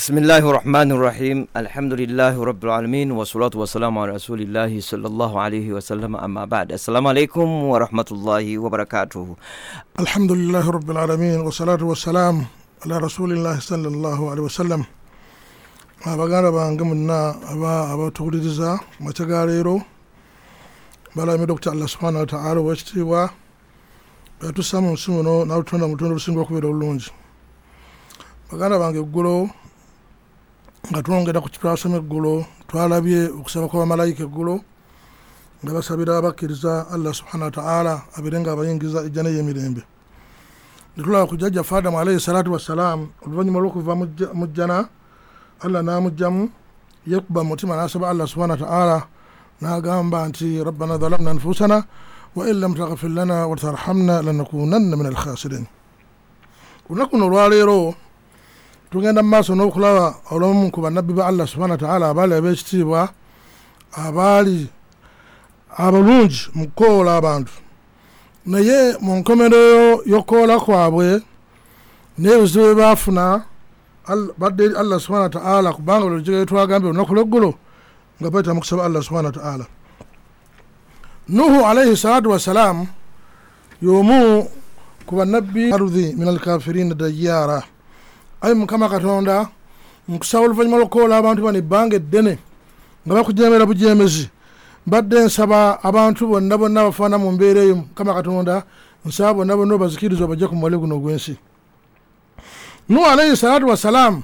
بسم الله الرحمن الرحيم الحمد لله رب العالمين والصلاة والسلام على رسول الله صلى الله عليه وسلم أما بعد السلام عليكم ورحمة الله وبركاته alhamdulillahi rabbil alamin wassalatu wassalamu ala rasulillahi sallallahu alaihi wasallam abaganda bange muna aba abatuwuliriza makya ga leero balami dr allah subhanahu wataala owekitiibwa yatussa mu nsi muno nalutonda mu lutonda olusinga okubeera obulungi baganda bange eggulo nga twongera ku kitwasoma eggulo twalabye okusaba kwabamalayika eggulo nga basabira abakkiriza allah subhanahu wataala abeere nga abayingiza ejja neyemirembe. Netulaba ku jjajjaffe adamu alaihi salatu wassalamu oluvannyuma lwokuva mu jjana allah namugjamu yekuba mu mutima nasaba allah subhanahu wataala nagamba nti rabbana dhalamna anfusana wa in lam taghfir lana watarhamna lanakunanna min alkhasirin olunaku luno olwaleero tugenda mu maaso n'okulaba olumu ku bannabbi ba allah subhanahu wataala abaali ab'ekitiibwa abaali abalungi mu kukoola abantu. Naye mu nkomerero y'okukoola kwabwe n'ebizibu bye baafuna badde allah subhanahu wataala kubanga buli lujegere twagambye olunaku lweggulo nga bayita mu kusaba allah subhanahu wataala nuhu alaihi salatu wassalamu y'omu ku bannabbi arudhi min alkafirina dayyara ayi mukama katonda nkusaba oluvannyuma lwokukoola abantu bano ebbanga eddene nga bakujemera bujemezi mbadde nsaba abantu bonna bonna bafaana mu mbeera eyo mukama katonda nsaba bonna bonna obazikiriza obajje ku mubale guno ogw'ensi. Nuhu alaihi salatu wassalaamu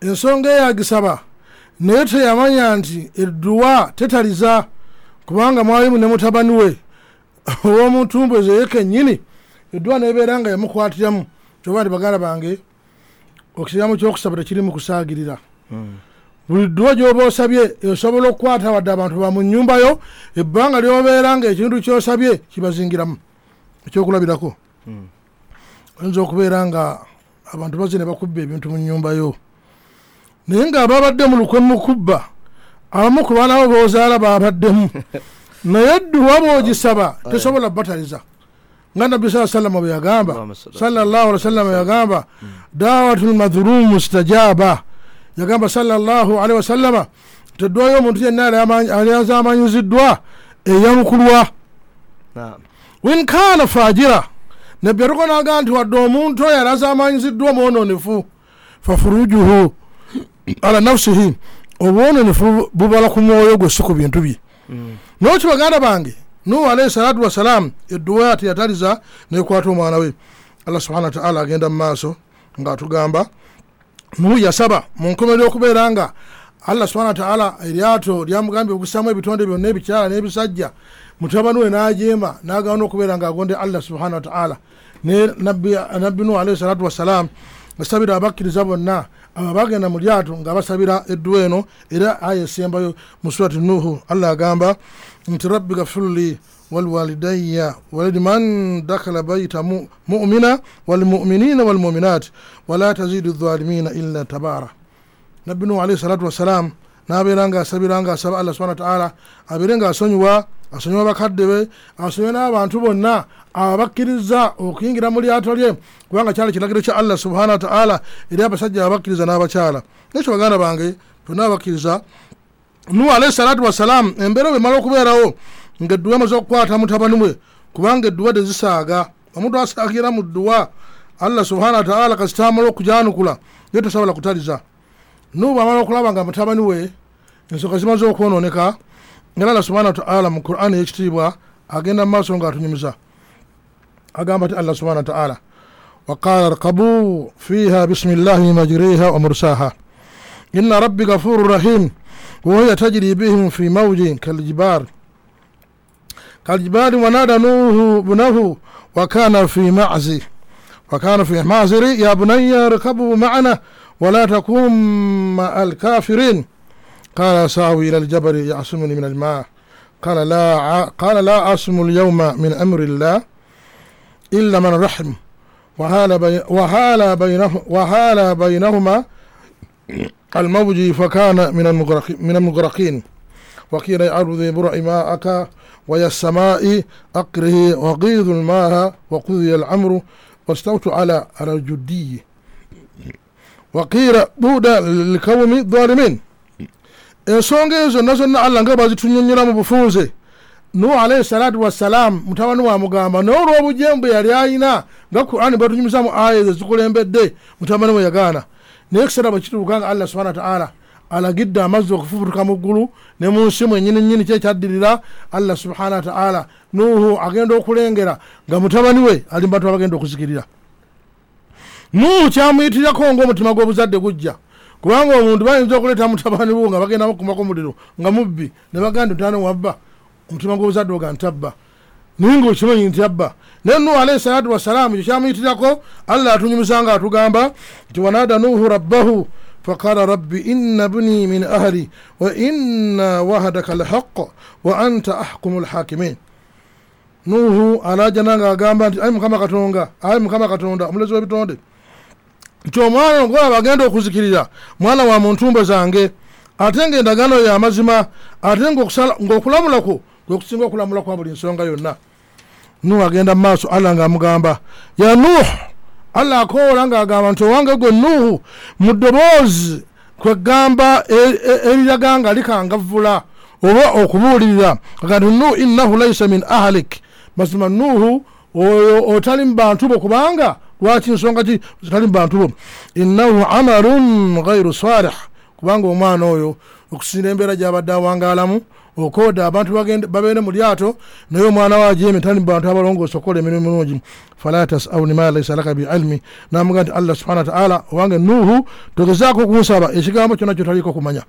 ensonga eyagisaba naye teyamanya nti edduwa tetaliza kubanga mwalimu ne mutabani we ow'omuntumbu ezo ye kennyini edduwa nebeera nga yamukwatiramu kyoba nti baganda bange okiramu kyokusaba tekirimu kusaagirira buli dduwa gyoba osabye esobola okukwata wadde abantu ba mu nyumbayo ebbanga lyobeera nga ekintu kyosabye kibazingiramu. Ekyokulabirako. Oyinza okubeera nga abantu bazze ne bakubba ebintu mu nyumbayo naye nga babadde mu lukwe mukubba abamu ku baana bo bozaala babaddemu. Naye dduwa bwogisaba tesobola bataliza nga nabbi saa salama bwe yagamba sallallahu alihi wasallama yagamba dawatu lmadhulumu stajaba yagamba sallallahu alihi wasallama teddwayo omuntu yenna alyazaamanyuziddwa eyamukulwa. Win kana fajira. Nabbi yatuko naga nti wadde omuntu oyo alyazaamanyuziddwa omwononefu fafurujuhu ala nafsihi. Obwononefu bubala ku mwoyo gwe si ku bintu bye. Nokyo baganda bange? Nuhu alaihi salatu wassalamu edduwa ati yataliza nekwata omwana we. Allah subhana wataala agenda mu maaso ngaatugamba nuhu yasaba mu nkomerero okubeera nga allah subhana wataala eryato lyamugambye okusamu ebitonde byonna ebikyala n'ebisajja. Mutabani we n'ajeema n'agamba n'okubeera ng'agonde allah subhana wataala ne nabbi nuhu alaihi salatu wassalamu basabira abakkiriza bonna abo bagenda mu lyato nga basabira edduwa eno era aya esembayo mu surati nuhu allah agamba nti rabbi gafirli walwalidaya waliman dakala baita mu- mumina walmuminina walmuminat wala tazidu dhalimina illa tabara. Nabbi nuhu alaihi salatu wassalamu nabeera nga asabira nga asaba allah subhana wataala abeere nga asonyiwa asonyiwa bakadde be asonyiwa n'abantu bonna abakkiriza okuyingira mu lyato lye. Kubanga kyali kiragiro kya allah subhana wataala eri abasajja abakkiriza n'abakyala. Nekyo baganda bange fenna abakkiriza nuhu alaihi salatu wassalamu embeera bwe emala okubeerawo nga edduwa emaze okukwata mutabani we kubanga edduwa tezisaaga omuntu asaagira mu dduwa allah subhana wataala kasita amala okujanukula ye tosobola kutaliza. Nuhu bwamala okulaba nga mutabani we ensonga zimaze okwononeka era allah subhana wataala mu qur'ani yekitiibwa agenda mumaaso nga atunyumiza. Agamba ti allah subhana wataala waqala rkabu fiiha bismi llahi majriha wa mursaha. Ina rabbi gafuru rahim وهي تجري بهم في موج كالجبار كالجبار ونادى نوه ابنه وكان في معزي وكان في معزري يا بني اركبوا معنا ولا تكن مع الكافرين قال ساوي إلى الجبر يعصمني من الماء. قال لا ع... قال لا أعصم اليوم من أمر الله إلا من رحم. وهال بي... وهال بينه... وهال بينهما الموج فكان من المغرق... من المغرقين. وقيل يا أرض برع ماءك ويا السماء أقره. وغيظ الماء وقضي الأمر واستوت على الجدي وقيل بودا للقوم الظالمين. Ensonga ezo zonna zonna allah nga bazitunyonyola mu bufunze nuhu alaihi salatu wassalam mutabani wa mugamba naye olw'obujembu yali ayina nga qurani bwetunyumiza mu aya ezo zikulembedde mutabani we yagaana. Naye ekiseera bwe kituuka nga allah subhana wataala alagidde amazzi okufubutuka mu ggulu ne mu nsi mwenyini nyini kyekyaddirira allah subhana wataala nuhu agenda okulengera nga mutabani we ali mubatu abagenda okuzikirira. Nuhu kyamuyitirirako ngaomutima gw'obuzadde gujja kubanga omuntu bayinza okuleeta mutabani wo nga bagenda mukumako muliro nga mubbi ne baganda tane wabba? Omutima gw'obuzadde oga ntabba naye nga okimanyi nti abba. Naye nuhu alaihi salatu wassalamu ekyo kyamuyitirako allah atunyumisa nga atugamba nti wanada nuhu rabbahu faqala rabbi inna buni min ahli wa inna wahadaka lhaq wa anta ahkumu lhakimin nuhu alajana nga agamba nti ayi mukama katonda ayi mukama katonda omulezi w'ebitonde nti omwana ogolaba agenda okuzikirira mwana wa muntumbe zange ate nga endagaano yo amazima ate ngaokulamulako gwekusinga okulamula kwa buli nsonga yonna. Nuhu agenda mumaaso allah ngaamugamba ya nuhu allah akoola ngaagamba nti owange gwe nuhu mu ddoboozi kwegamba eriraga nga likangavvula oba okubuulirira agati nuhu innahu laisa min ahlik. Mazima nuhu oyo otali mu bantu bo kubanga lwaki nsonga ki zitali mu bantu bo? Innahu amalun gairu salih. Kubanga omwana oyo okusinira embeera gyabadde awangaalamu okooda abantu babeere mu lyato naye omwana wajemi tali mu bantu abalongoosa okukola emirimu mirungi fala tasauni ma laisa laka biilmi. Namuga nti allah subhana wataala owange nuhu togezaako kunsaba ekigambo kyonna kyotaliko kumanya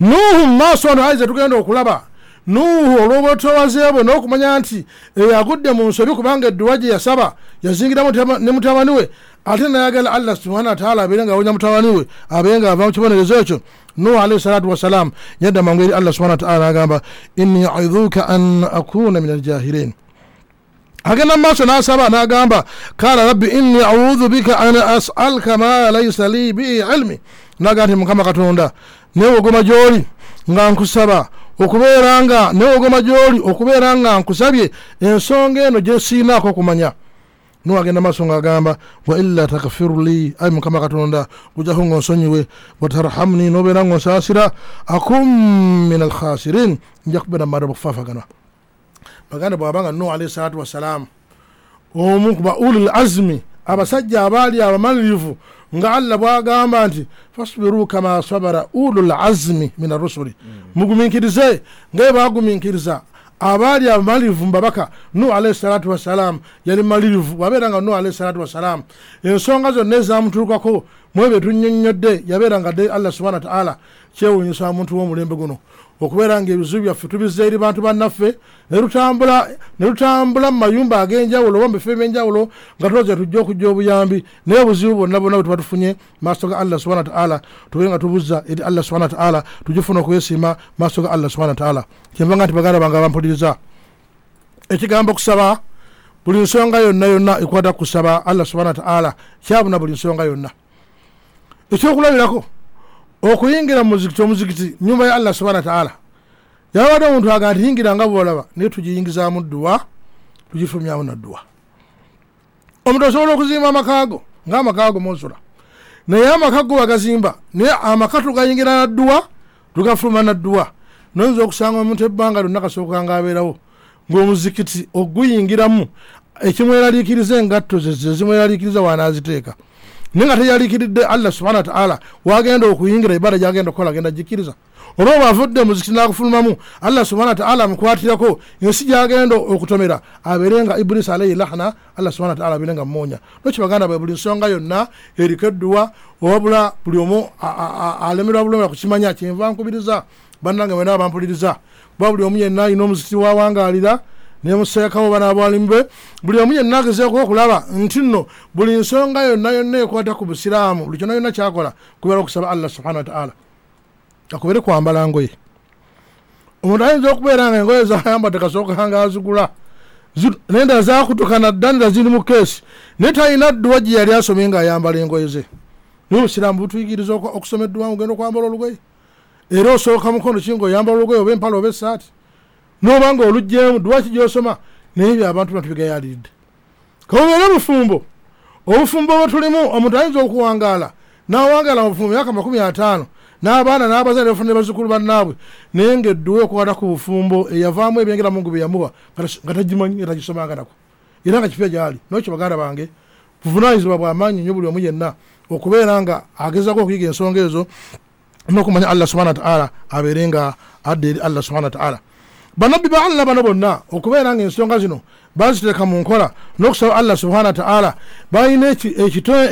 nuhu mumaaso ano aize tugenda okulaba nuhu olw'obwetowaze bwe n'okumanya nti eyagudde mu nsobi kubanga edduwa gye yasaba yazingira ne mutabani we. Ate nayagala allah subhana wataala abeere nga awonya mutabani we abeere nga ava mu kibonerezo ekyo. Nuhu alaihi salatu wassalam yadda mangu eri allah subhana wataala agamba inni aidhuka an akuna min aljahilin agenda mumaaso n'asaba n'agamba kala rabbi inni audhu bika an asalka ma laisa li bi ilmi. Naga nti mukama katonda newogoma gy'oli nga nkusaba okubeera nga newogoma gy'oli okubeera nga nkusabye ensonga eno gyesiinaako okumanya. Niwagenda maaso nga agamba wa illa takfiru li ayi mukama katonda gujaho nga onsonyiwe watarhamni nobeera nga onsaasira akum min alkhasirin nja kubeera mumada bokufaafaganwa baganda bwabanga nuhu alaihi salatu wassalamu omu kuba ulil azmi abasajja abaali abamalirivu nga allah bwagamba nti fasibiru kama sabara ulul azmi min arusuli muguminkirize ngaye baguminkiriza abaali abamalirivu mubabaka nuhu alaihi salatu wassalamu yali malirivu wabeera nga nuhu alaihi salatu wassalamu ensonga zonna ezamutuukako mwebyo tunyonyodde yabeera nga dde allah subhana wataala kyewunyisa omuntu w'omulembe guno okubeera nga ebizibu byaffe tubizza eri bantu bannaffe nelutambula nelutambula mu mayumba ag'enjawulo oba mubifo ebyenjawulo nga tuloza tujja okujja obuyambi naye obuzibu bwonna bwonna bwe tuba tufunye maaso ga allah subhana wataala tube nga tubuzza eri allah subhana wataala tugifuna okwesiima maaso ga allah subhana wataala kyembanga nti baganda bange abampuliriza ekigambo kusaba buli nsonga yonna yonna ekwata kusaba allah subhana wataala kyabuna buli nsonga yonna. Ekyokulabirako okuyingira mumuzikiti omuzikiti nyumba ya allah subhana wataala yabadde omuntu aga nti yingira nga bwolaba naye tugiyingizamu dduwa tugifulumyamu nadduwa omuntu osobola okuzimba amakaago ngaamakaago monsula naye amaka go bagazimba naye amaka tugayingira nadduwa tugafuluma nadduwa noyinza okusanga omuntu ebbanga lyonna kasooka nga abeerawo ngaomuzikiti oguyingiramu ekimweraliikiriza engatto zezimweraliikiriza wanaziteeka naye nga teyaliikiridde allah subhana wataala wagenda okuyingira ibada gyagenda okukola agenda gikkiriza olwo bwavudde muzikiti nakufulumamu allah subhana wataala amukwatirako ensi gyagenda okutomera. Abeere nga ibulisi alaihi lahna allah subhana wataala abeere nga mumunya noki baganda bwe buli nsonga yonna eriko edduwa owabula buli omu alemerwa bulomera kukimanya kyenva nkubiriza bannange mwena bampuliriza kuba buli omu yenna alina omuzikiti wawangalira nemuseekawo bana abwalimu be buli omu yenna agezeeko okulaba nti nno buli nsonga yonna yonna ekwata ku busiraamu buli kyonna yonna kyakola kubeera okusaba allah subhana wataala akubere kwambala ngoye omuntu ayinza okubeera nga engoye zayambadde kasooka nga azigula nenda zakutukana ddanira ziri mu keesi naye talina dduwa gye yali asomye nga ayambala engoye ze. Naye obusiraamu butuyigiriza okusoma edduwa ogenda okwambala olugoye. Era osooka mukono ki nga oyambala olugoye oba empala oba esaati noba nga olugjemu dwaki gyosoma? Naye ebyo abantu batubigayaliridde kabubeere bufumbo obufumbo bwe tulimu omuntu ayinza okuwangaala n'awangaala mu bufumbo myaka makumi ataano n'abaana n'abazadde bafunire bazzukulu bannaabwe naye ngaedduwe okukwata ku bufumbo eyavaamu ebyengera mungu bye yamuwa nga tagimanyi nga tagisomanga nako era nga kipya gyali nokyo baganda bange buvunanyizibwa bwamaanyi nnyo buli omu yenna okubeera nga agezako okuyiga ensonga ezo n'okumanya allah subhana wataala abeere nga adda eri allah subhana wataala banabbi ba allah bano bonna. Okubeera nga ensonga zino baziteeka mu nkola n'okusaba allah subhana wataala balina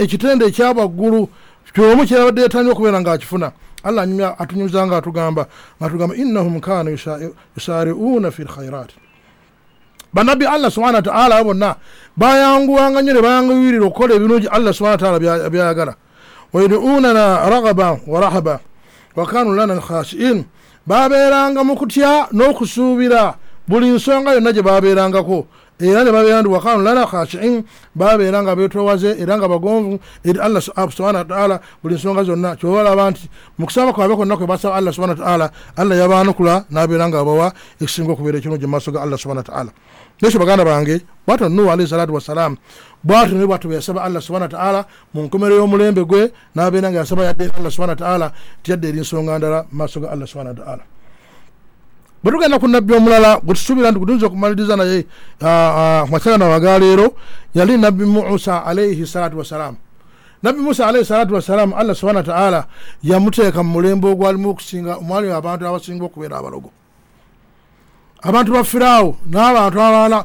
ekitende ekyabwaggulu kyomu kyabadde yetanya okubeera nga akifuna allah atunyumiza nga atugamba ngaatugamba innahum kana yusariuuna fi lkhairati banabbi allah subhana wataala abo bonna bayanguwanga nyo ne bayanguwirira okukola ebirungi allah subhana wataala byayagala. Wayuduunana ragaba wa rahaba wakanu lana khashiin babeeranga mu kutya n'okusuubira. Buli nsonga yonna gye babeerangako era ne babeera ndi wakanu lana khashiin babeera nga betowaze era nga bagonvu eri allah subhana wataala buli nsonga zonna. Kyobalaba nti mu kusaba kwabwe konna kwe basaba allah subhana wataala allah yabaanukula n'abeera nga abawa ekisinga okubeera ekirungi mu maaso ga allah subhana wataala nekyo baganda bange bwatyo nuhu alaihi salatu wassalamu bwatyo ne bwatyo bweyasaba allah subhana wataala mu nkomero y'omulembe gwe n'abeera nga yasaba yadde eri allah subhana wataala tiyadde eri nsonga ndala mu maaso ga allah subhana wataala bwe tugenda ku nabbi omulala gwe tusuubira nti gutuyinza okumaliriza naye makyagana wagaleero yali nabbi musa alaihi salatu wassalamu nabbi musa alaihi salatu wassalamu allah subhana wataala yamuteeka mu mulembe ogwalimu okusinga omwali abantu abasinga okubeera abalogo abantu ba firaawo n'abantu abalala.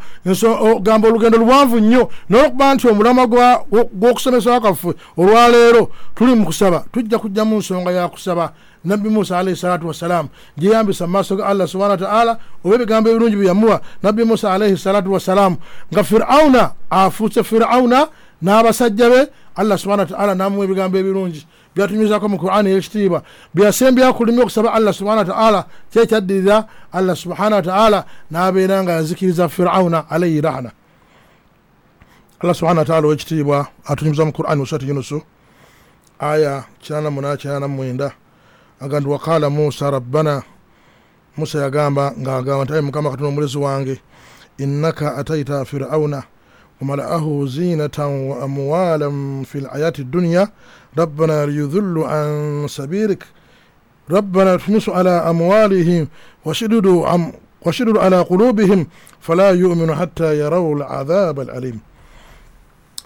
Gamba olugendo luwanvu nnyo nolwokuba nti omulama gw'okusomesa kwaffe olwaleero tuli mu kusaba. Tujja kujja mu nsonga ya kusaba. Nabbi musa alaihi salatu wassalamu gyeyambisa mu maaso ga allah subhana wataala oba ebigambo ebirungi byeyamuwa nabbi musa alaihi salatu wassalamu nga firawuna afuuse firawuna n'abasajja be. Allah subhana wataala namuwa ebigambo ebirungi byatunyuzako mu qurani eyekitiibwa byasembya kulimi okusaba allah subhana wataala kyekyaddirira allah subhana wataala n'abeera nga yazikiriza firawuna alaihi rahna. Allah subhana wataala owekitiibwa atunyumiza mu qurani musurati yunusu. Aya kinana munana kinana mwenda. Aga nti waqala musa rabbana. Musa yagamba ngaagamba nti ayi mukama katonda omulezi wange. Innaka ataita firauna وملأه زينة وأموالا في الحياة الدنيا ربنا ليذلوا عن سبيلك ربنا اطمس على أموالهم وشددوا عم وشددوا على قلوبهم فلا يؤمنوا حتى يروا العذاب الأليم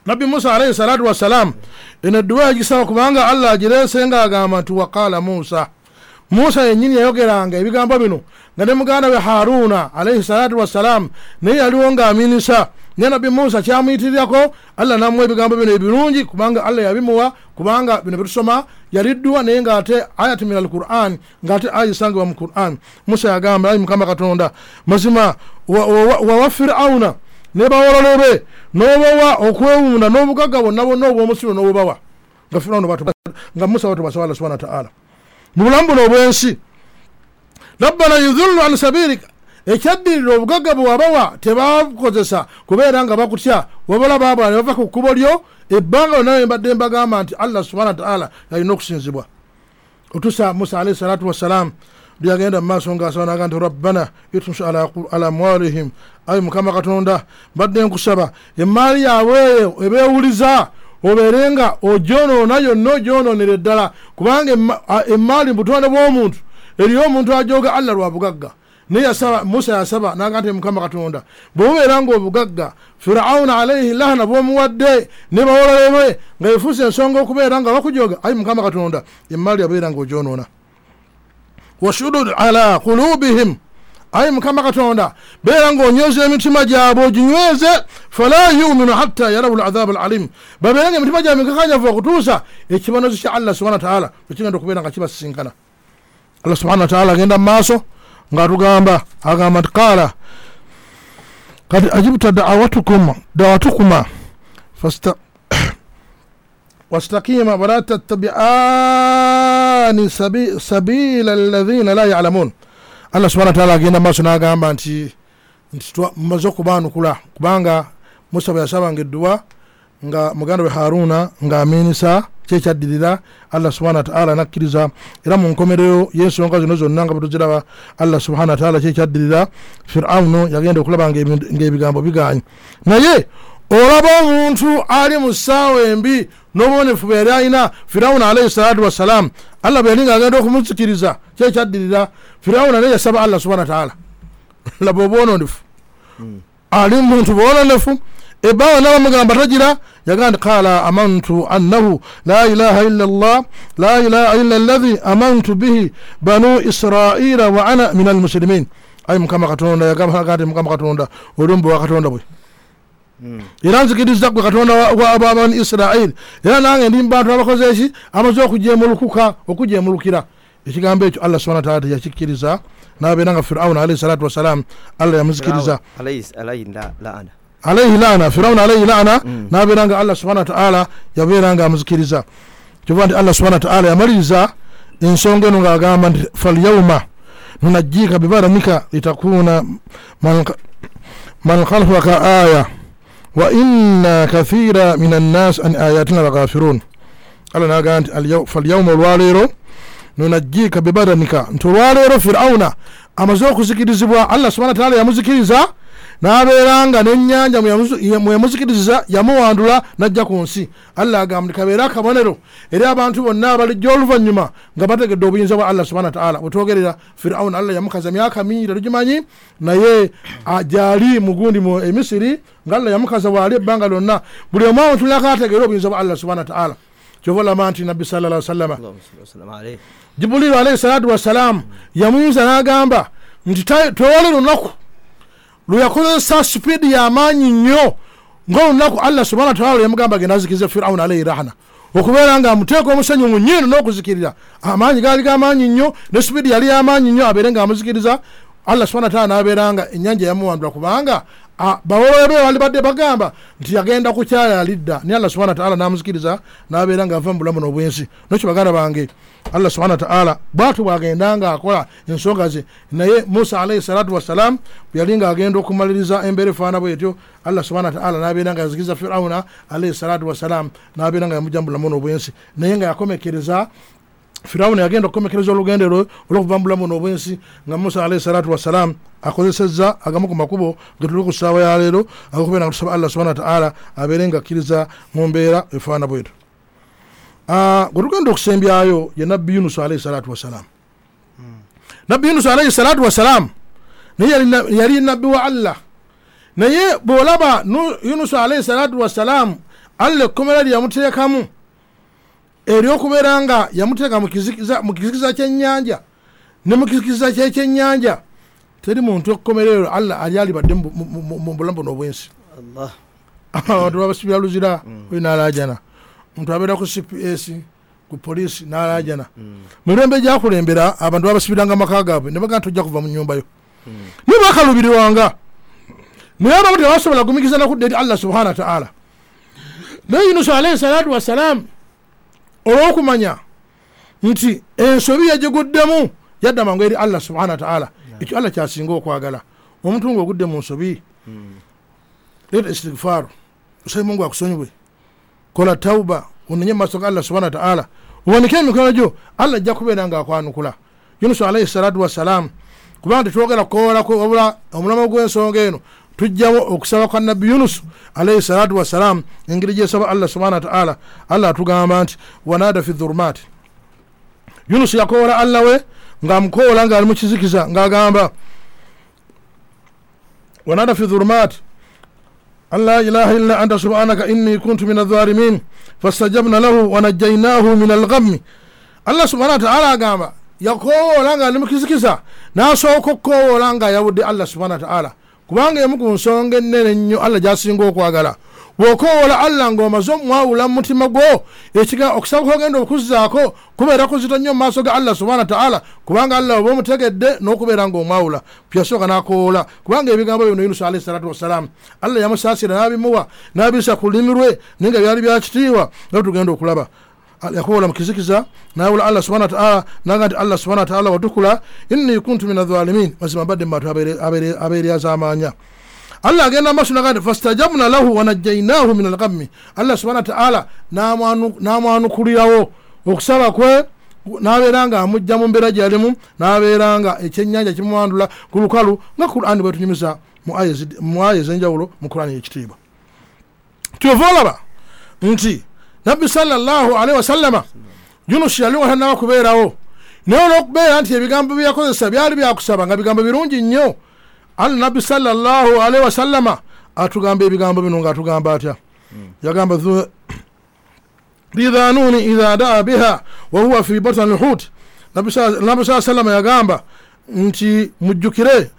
نبي موسى عليه الصلاة والسلام إن الدعاء جسا كبانغا الله جلال سينغا غامت وقال موسى musa yennyini yayogeranga ebigambo bino nga ne muganda we haruna alaihi salatu wassalamu naye yaliwo ng'aminisa ne nabbi musa kyamuyitirirako allah namuwa ebigambo bino ebirungi kubanga allah yabimuwa kubanga bino byetusoma yaliddwa naye ngaate ayati min alquran ngaate aya esangibwa mu quran. Musa yagamba ayi mukama katonda mazima wawa firauna ne bawolole be n'obawa okwewunda n'obugagga bonna bonna obw'omusiro n'obubawa. Nga firauna nga musa batubasaba allah subhana wataala mu bulamu buno obwensi rabbana yudhullu an sabilik ekyaddirira obugagga bwe wabawa tebakozesa kubeera nga bakutya wabala baabula ne bava ku kkubo lyo ebbanga lyonna mbadde mbagamba nti allah subhana wataala yalina okusinzibwa. Otusa musa alaihi salatu wassalamu lyagenda mu maaso ngaasaba naga nti rabbana itumsu ala amwalihim. Ayi mukama katonda mbadde nkusaba emaali yaabwe eyo ebeewuliza obeere nga ogyonoona yonna ogyonoonera eddala kubanga emaali mu butonde bw'omuntu eriyo omuntu ajoga allah lwa bugagga naye yasaba musa yasaba naga nti mukama katonda bwobeera nga obugagga firawuna alaihi lahana bwomuwadde ne bawolale be nga efuusa ensonga okubeera nga bakujoga ayi mukama katonda emaali yabeera nga ogyonoona washudud ala kulubihim ayi mukama katonda beera ngaonyweza emitima gyabwe oginyweze fala yuminu hatta yarawu ladhabu alalim. Babeere nga emitima gyabwe nkakanyavu okutuusa ekibanozi kya allah subhana wataala ekigenda okubeera nga kibasisinkana. Allah subhana wataala agenda mu maaso ngaatugamba agamba nti qaala kati ajibta dawatukuma dawatukuma wastakima wala tattabiani sabila alladhina la yalamun allah subhana wataala agenda maaso n'agamba nti nti mumaze okubaanukula kubanga musa bwe yasabanga edduwa nga muganda we haruna ng'amiinisa kyekyaddirira allah subhana wataala nakkiriza. Era mu nkomereyo y'ensonga zino zonna nga bwetuziraba allah subhana wataala kyekyaddirira firawuno yagenda okulaba ng'ebigambo biganye naye olaba omuntu ali mu ssaawa embi n'obubonefu bwe yali alina firawuna alaihi salatu wassalamu allah bwe yali nga agenda okumuzikiriza kyekyaddirira firawuna naye yasaba allah subhana wataala laba obwononefu ali muntu bwononefu ebbaawa nabamugamba tagira yagaa nti qala amantu annahu la ilaha illa llah la ilaha illa allahi amantu bihi banu israila wa ana min almusilimin ayi mukama katonda yagamba nti mukama katonda. Oli omubi wa katonda bwe. Era nzikiriza gwe katonda wa- wa wa bani isirairi era nange ndi mubantu abakoze eki amaze okujemulukuka okujemulukira. Ekigambo ekyo allah subhana wataala teyakikkiriza nabeera nga firawuna alaihi salatu wassalamu allah yamuzikiriza alayhi alayhi la- laana firawuna alaihi laana Mm. nabeera nga allah subhana wataala yabeera nga amuzikiriza. Kyova nti allah subhana wataala yamaliriza ensonga eno ngaagamba nti falyauma nunajjiika bibaramika litakuna man khalfaka aya wa inna kathira min annas an ayatina lagafirun. Allah nagamba nti "Alyaw- falyauma olwaleero nunajjiika bibadanika nti olwaleero firawuna amaze okuzikirizibwa allah subhana wataala yamuzikiriza n'abeera nga n'ennyanja mweyamuzikiriza yamuwandula n'ajja ku nsi. Allah agamba kabeere akabonero eri abantu bonna abalijja oluvannyuma nga bategedde obuyinza bwa allah subhana wataala bwetwogerera firawuna allah yamukaza myaka mingi tetugimanyi naye gyali mugundi mu emisiri nga allah yamukaza bwali ebbanga lyonna buli omu awuntulirako ategeere obuyinza bwa allah subhana wataala kyova olaba nti nabbi salla llaw sallama jibuliru alaihi salatu wassalamu yamuyinza n'agamba nti tewali lunaku lweyakozesa sipiidi y'amaanyi nnyo ngaolunaku allah subhana wataala lweyamugamba genda azikize firawuna alaihi rahana okubeera nga amuteeka omusenyu mu nyiino n'okuzikirira. Amaanyi gaali g'amaanyi nnyo ne sipiidi yali y'amaanyi nnyo abeere nga amuzikiriza. Allah subhana wataala n'abeera nga ennyanja yamuwandula kubanga ah, bawolowe be bali badde bagamba nti yagenda kukyala alidda naye allah subhana wataala n'amuzikiriza n'abeera nga ava mu bulamu n'obwensi. Nokyo baganda bange allah subhana wataala bwatu bwagenda nga akola ensonga ze. Naye musa alaihi salatu wassalamu bwe yali nga agenda okumaliriza embeera efaana bwetyo allah subhana wataala n'abeera nga yazikiza firawuna alaihi salatu wassalamu n'abeera nga yamujja mu bulamu n'obwensi. Naye nga yakomekereza firawuna yagenda okukomekereza olugendo lwe olwokuva mu bulamu n'obwensi nga musa alaihi salatu wassalamu akozesezza agamu ku makubo ge tuli ku ssaawa ya leero agokubeera nga tusaba allah subhana wataala abeere nga akkiriza mu mbeera efaana bwetyo Ah, gwe tugenda okusembyayo ye nabbi yunusu alaihi salatu wassalamu nabbi yunusu alaihi salatu wassalamu naye yali na- yali nabbi wa allah. Naye bwolaba Nu- yunusu alaihi salatu wassalamu allah ekkomera lye yamuteekamu eryokubeera nga yamuteeka mu kizikiza kyennyanja ne mu kizikiza kyekyennyanja teri muntu ekkomera eryo allah ali alibadde mu- mu- mu mu bulamu buno obwensi. Allah. Abantu babasibira luzira oyo nalajana omuntu abeera ku cps ku polisi nalajana mirembe gyakulembera abantu babasibiranga maka gaabwe nebaga tojja kuva mu nyumbayo niye bakalubirirwanga naye abamu tebasobola gumikiza nakudda eri allah subhana wataala naye yunusu alaihi salatu wassalamu olwokumanya nti ensobi yagiguddemu yadda mangu eri allah subhana wataala ekyo allah kyasinga okwagala. Omuntu nga ogudde mu nsobi. Leeta istigfaaru osabe mungu akusonyiwe. Kola tauba onenye mumaaso ga allah subhana wataala owanike emikono gyo. Allah ajja kubeera nga akwanukula. Yunusu alaihi salatu wassalamu kubanga tetwogera kukoolako wabula omulama gw'ensonga eno tujjawo okusaba kwa nabbi yunusu alaihi salatu wassalaamu engeri gyesaba allah subhana wataala allah atugamba nti wanada fi dhurumaati yunusu yakoola allah we ngaamukoola ngaali mukizikiza ngaagamba wanada fi dhurumaati an la ilaha illa anta subhanaka inni kuntu min adhalimin fastajabna lahu wanajainahu min alghammi. Allah subhana wataala agamba yakowoola nga ali mukizikisa n'asooka okukowoola nga yawudde allah subhana wataala kubanga emu ku nsonga ennene ennyo allah gyasinga okwagala. Bw'okoowola allah ng'omaze omwawula mu mutima gwo okusaba kwogenda okuzzaako kubeera kuzito nnyo mu maaso ga allah subhana wataala kubanga allah oba omutegedde n'okubeera ng'omwawula kuyasooka n'akoowola kubanga ebigambo bino yunusu alaihi salatu wassalamu allah yamusaasira n'abimuwa n'abisa ku lulimi lwe naye nga byali byakitiibwa nga tugenda okulaba yakoola mu kizikiza nawula allah subhana wataala naga nti allah subhana wataala watukula inni kuntu min adhalimin mazima mbadde mu bantu abeeryazamanya allah agenda maaso naga nti fastajabna lahu wanajjainahu min algammi allah subhana wataala namwanukulirawo okusaba kwe nabeera nga amugja mu mbeera gyalimu nabeera nga ekyenyanja kimwandula ku lukalu nga kurani bwetunyumiza mu aya ezenjawulo mu kurani ekitiibwa kyova olaba nti nabbi sallallahu alaihi wasallama yunusi yali watanaba kubeerawo naye olwokubeera nti ebigambo byeyakozesa byali byakusaba nga bigambo birungi nnyo alla nabbi sallallahu alaihi wasallama atugamba ebigambo bino ngaatugamba atya. Yagamba "Dhu- lidhanuni idha daa biha wahuwa fi batani lhut nabbi saa sallama yagamba nti mujjukire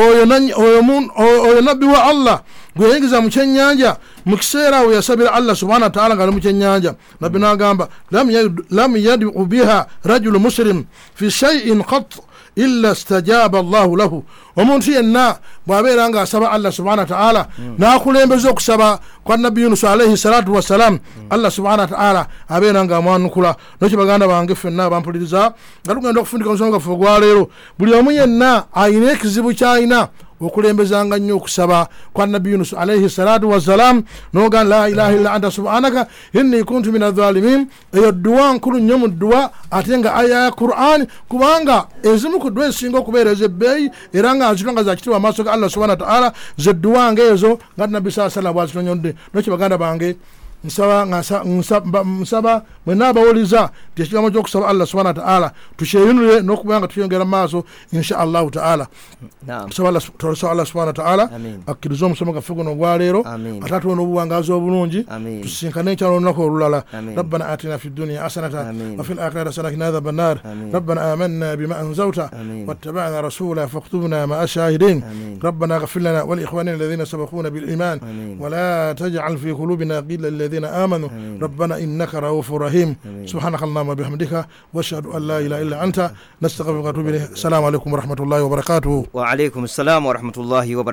oyo nabbi wa allah. Gwe yayingiza mu kyenyanja mu kiseera awo yasabira allah subhanahu wataala nga ali mu kyenyanja nabbi nagamba lam yad- lam yadu biha rajulu muslim fi shaiin qat illa stajaba allahu lahu. Omuntu yenna bw'abeera nga asaba allah subhana wataala n'akulembeza okusaba kwa nabbi yunusu alaihi salatu wassalam allah subhana wataala abeera nga amwanukula. Nokyo baganda bange ffenna abampuliriza nga tugenda okufundika omusonga gaffe ogwaleero buli omu yenna ayina ekizibu kyayina okulembezanga nnyo okusaba kwa nabbi yunus alaihi salatu wassalam noga la ilaha illa anta subhanaka inni kuntu min adhalimin eyo duwa nkulu nnyo mu dduwa ate nga aya ya quran kubanga ezimu ku dduwa ezisinga okubeera ezebbeeyi era nga nzitwa nga zakitibwa amaaso ga allah subhana wataala ze dduwa ngaezo nga nabbi saa sallam bwazitonyodde nokyo baganda bange nsaba nsaba bwe naabawuliza nti ekigambo kyokusaba allah subhana wataala tukyeyunire nokuba nga tuyongera mu maaso insha allahu taala. Tusaba allah subhana wataala akkirize omusomo gaffe guno ogwaleero ate atuwe n'obuwangazi obulungi tusinkane enkyalo olunaku olulala rabbana atina fi dunia hasanata wafi lakhirati hasanati nadhaba nnar rabbana amanna bima anzauta wattabana rasula faktubna maa shahidin. Rabbana ghafir lana walikhwanina alladhina sabakuna biliman wala tajal fi qulubina gilla alladhina الذين آمنوا. أمين. ربنا إنك رؤوف رحيم. أمين. سبحانك اللهم وبحمدك وأشهد أن لا إله إلا أنت. نستغفرك ونتوب إليك. السلام عليكم ورحمة الله وبركاته. وعليكم السلام ورحمة الله وبركاته.